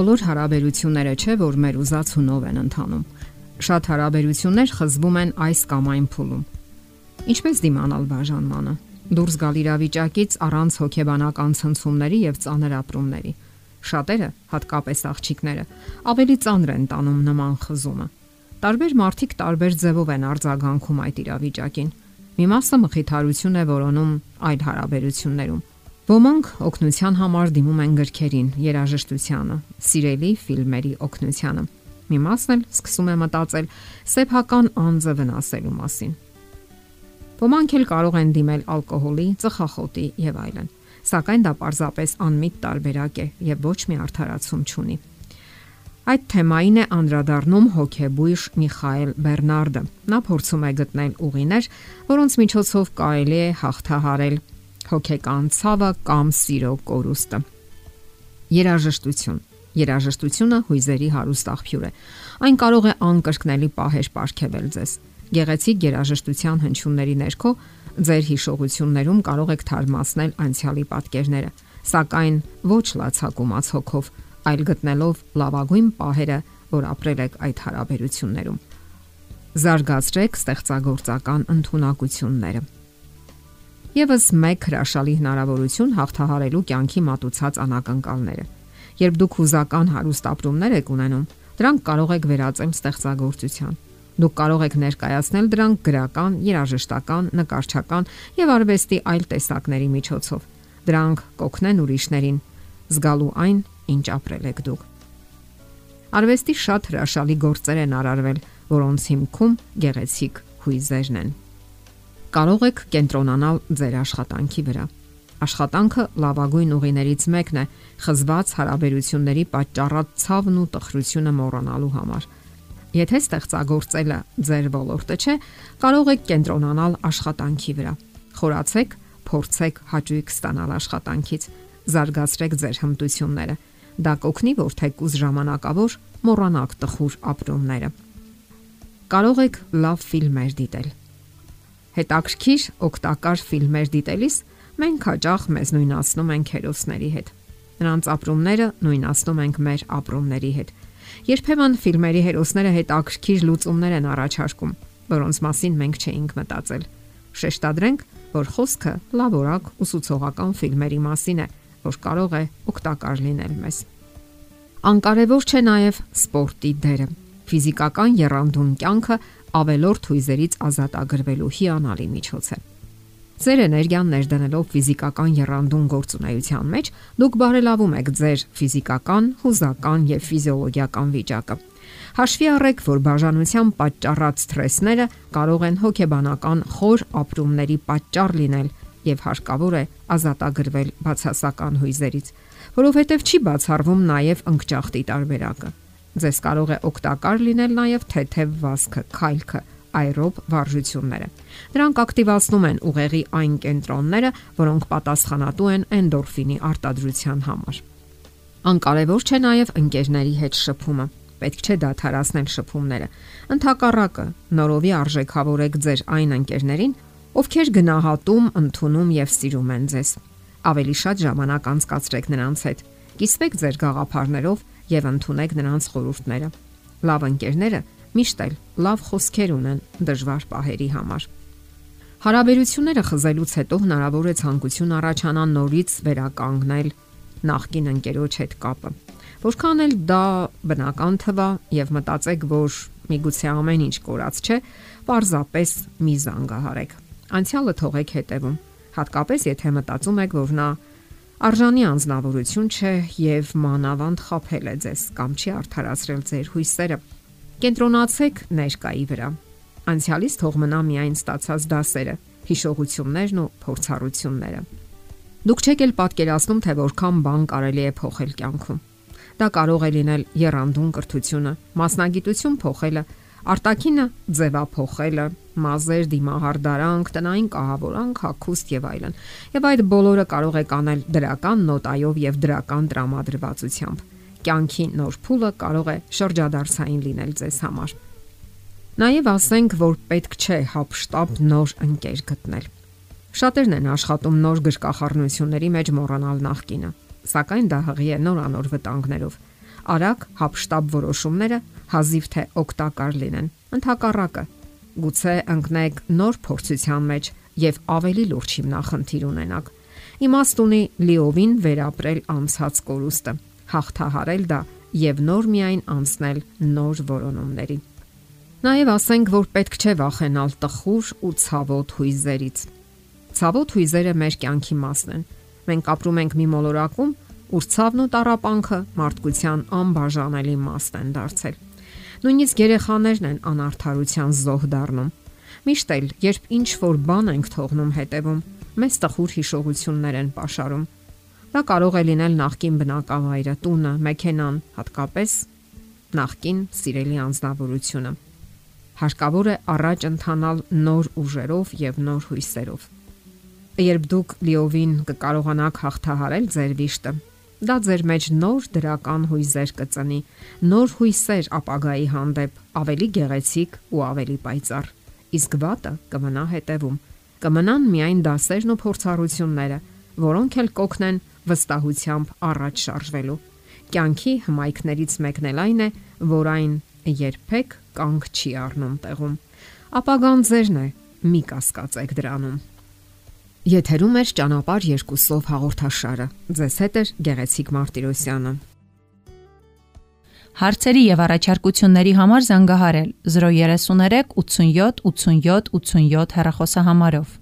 Բոլոր հարաբերությունները չէ, որ մեր ուզած հունով են ընթանում։ Շատ հարաբերություններ խզվում են այս կամ այն փուլում։ Ինչպես դիմանալ բաժանմանը։ Դուրս գալ իրավիճակից առանց հոգեբանական ցնցումների եւ ծանր ապրումների։ Շատերը, հատկապես աղջիկները, ավելի ծանր են տանում նման խզումը։ Տարբեր մարդիկ տարբեր ձևով են արձագանքում այդ իրավիճակին։ Մի մասը մխիթարություն է որոնում այդ հարաբերություններում Ոմանք օգնության համար դիմում են գրքերին, երաժշտությանը, սիրելի ֆիլմերի օգնությանը։ Մի մասն էլ սկսում է մտածել սեփական անձը վնասելու մասին։ Ոմանք էլ կարող են դիմել ալկոհոլի, ծխախոտի եւ այլն։ Սակայն դա պարզապես անմիտ տարբերակ է եւ ոչ մի արդարացում չունի։ Այդ թեմային է անդրադառնում հոկեբույժ Միխայել Բեռնարդը։ Նա փորձում է գտնել ուղիներ, որոնց միջոցով կարելի է հաղթահարել հոգեկան ցավը կամ սիրո կորուստը։ Երաժշտություն Երաժշտությունը հույզերի հարուստ աղբյուր է։ Այն կարող է անկրկնելի պահեր ապարգևել ձեզ։ Գեղեցիկ երաժշտության հնչյունների ներքո ձեր հիշողություններում կարող եք թարմացնել անցյալի պատկերները, սակայն ոչ լացակումած հոգով, այլ գտնելով լավագույն պահերը, որ ապրել եք այդ հարաբերություններում։ Զարգացրեք ստեղծագործական ընտունակությունները։ Եվս մեկ հրաշալի հնարավորություն հաղթահարելու կյանքի մատուցած անակնկալները։ Երբ դուք հուզական հարուստ ապրումներ եք ունենում, դրանք կարող եք վերածել ստեղծագործության։ Դուք կարող եք ներկայացնել դրանք գրական, երաժշտական, նկարչական եւ արվեստի այլ տեսակների միջոցով։ Դրանք կօգնեն ուրիշներին զգալու այն, ինչ ապրել եք դուք։ Արվեստի շատ հրաշալի գործեր են արարվել, որոնց հիմքում գեղեցիկ հույզերն են կարող եք կենտրոնանալ ձեր աշխատանքի վրա։ Աշխատանքը լավագույն ուղիներից մեկն է խզված հարաբերությունների պատճառած ցավն ու տխրությունը մոռանալու համար։ Եթե ստեղծագործելը ձեր ոլորտը չէ, կարող եք կենտրոնանալ աշխատանքի վրա։ Խորացեք, փորձեք հաճույք ստանալ աշխատանքից, զարգացրեք ձեր հմտությունները։ Դա կօգնի, որ թեկուզ ժամանակավոր մոռանաք տխուր ապրումները։ Կարող եք լավ ֆիլմեր դիտել հետաքրքիր օգտակար ֆիլմեր դիտելիս մենք հաճախ մեզ նույնացնում ենք հերոսների հետ։ Նրանց ապրումները նույնացնում ենք մեր ապրումների հետ։ Երբեմն ֆիլմերի հերոսները հետաքրքիր լուծումներ են առաջարկում, որոնց մասին մենք չէինք մտածել։ Շեշտադրենք, որ խոսքը լավորակ ուսուցողական ֆիլմերի մասին է, որ կարող է օգտակար լինել մեզ։ Անկարևոր չէ նաև սպորտի դերը։ Ֆիզիկական երանդուն կյանքը ավելորդ հույզերից ազատ ագրվելու հիանալի միջոց է։ Ձեր էներգիան ներդնելով ֆիզիկական երանդուն գործունեության մեջ, դուք բարելավում եք ձեր ֆիզիկական, հուզական եւ ֆիզիոլոգիական վիճակը։ Հաշվի առեք, որ բաժանության պատճառած սթրեսները կարող են հոգեբանական խոր ապրումների պատճառ լինել եւ հարկավոր է ազատագրվել բացասական հույզերից, որովհետեւ չի բացառվում նաեւ ընկճախտի տարբերակը։ Ձեզ կարող է օգտակար լինել նաև թեթև վազքը, քայլքը, այրոբ վարժությունները։ Դրանք ակտիվացնում են ուղեղի այն կենտրոնները, որոնք պատասխանատու են էնդորֆինի արտադրության համար։ Անկարևոր չէ նաև ընկերների հետ շփումը։ Պետք չէ դադարացնել շփումները։ Ընթակառակը նորովի արժեքավորեք ձեր այն ընկերներին, ովքեր գնահատում, ընդունում եւ սիրում են ձեզ։ Ավելի շատ ժամանակ անցկացրեք նրանց հետ։ Կիսվեք ձեր գաղափարներով եւ ընդունեք նրանց խորհուրդները։ Լավ ընկերները միշտ էլ լավ խոսքեր ունեն դժվար պահերի համար։ Հարաբերությունները խզելուց հետո հնարավոր է ցանկություն առաջանա նորից վերականգնել նախկին ընկերոջ հետ կապը։ Որքան էլ դա բնական թվա եւ մտածեք, որ միգուցե ամեն ինչ կորած չէ, պարզապես մի զանգահարեք։ Անցյալը թողեք հետևում, հատկապես եթե մտածում եք, որ նա արժանի անznավորություն չէ եւ մանավանդ խափել է ձեզ կամ չի արդարացրել ձեր հույսերը։ Կենտրոնացեք ներկայի վրա։ Անցյալից թող մնա միայն ստացած դասերը, հիշողություններն ու փորձառությունները։ Դուք չեք էլ պատկերացնում, թե որքան բան կարելի է փոխել կյանքում։ Դա կարող է լինել երանդուն կրթությունը, մասնագիտություն փոխելը, արտակինը ձևափոխելը, մազեր, դիմահարդարանք, տնային կահավորանք, հակուստ եւ այլն։ Եվ այդ բոլորը կարող է կանել դրական նոտայով եւ դրական տրամադրվածությամբ։ Կյանքի նոր փուլը կարող է շրջադարձային լինել ձեզ համար։ Նաև ասենք, որ պետք չէ հապշտապ նոր ընկեր գտնել։ Շատերն են աշխատում նոր գրկախառնությունների մեջ մոռանալ նախկինը, սակայն դա հղի է նորանոր վտանգներով։ արագ հապշտապ որոշումները հազիվ թե օգտակար լինեն։ Ընթակառակը գուցե ընկնեք նոր փորձության մեջ եւ ավելի լուրջ հիմնախնդիր ունենաք։ Իմաստ ունի լիովին վերապրել անցած կորուստը, հաղթահարել դա եւ նոր միայն անցնել նոր որոնումների։ Նաև ասենք, որ պետք չէ վախենալ տխուր ու ցավոտ հույզերից։ Ցավոտ հույզերը մեր կյանքի մասն են։ Մենք ապրում ենք մի մոլորակում, ուր ցավն ու տարապանքը մարդկության անբաժանելի մասն են դարձել։ Նույնիսկ երեխաներն են անարթարության զոհ դառնում։ Միշտ էլ, երբ ինչ որ բան ենք թողնում հետևում, մեծ տխուր հիշողություններ են ապաշարում։ Դա կարող է լինել նախկին բնակավայրը, տունը, մեքենան, հատկապես նախկին սիրելի անznավորությունը։ Հարկավոր է առաջ ընթանալ նոր ուժերով եւ նոր հույսերով։ Երբ դուք լիովին կկարողանաք հաղթահարել ձեր վիշտը, Դա ձեր մեջ նոր դրական հույզեր կծնի, նոր հույսեր ապագայի հանդեպ, ավելի գեղեցիկ ու ավելի պայծառ։ Իսկ վատը կմնա հետևում։ Կմնան միայն դասերն ու փորձառությունները, որոնք էլ կօգնեն վստահությամբ առաջ շարժվելու։ Կյանքի հմայքներից մեկն էլ այն է, որ այն երբեք կանգ չի առնում տեղում։ Ապագան ձերն է, մի կասկածեք դրանում։ Եթերում է ճանապարհ երկուսով հաղորդաշարը։ Ձեզ հետ է Գեղեցիկ Մարտիրոսյանը։ Հարցերի եւ առաջարկությունների համար զանգահարել 033 87 87 87 հեռախոսահամարով։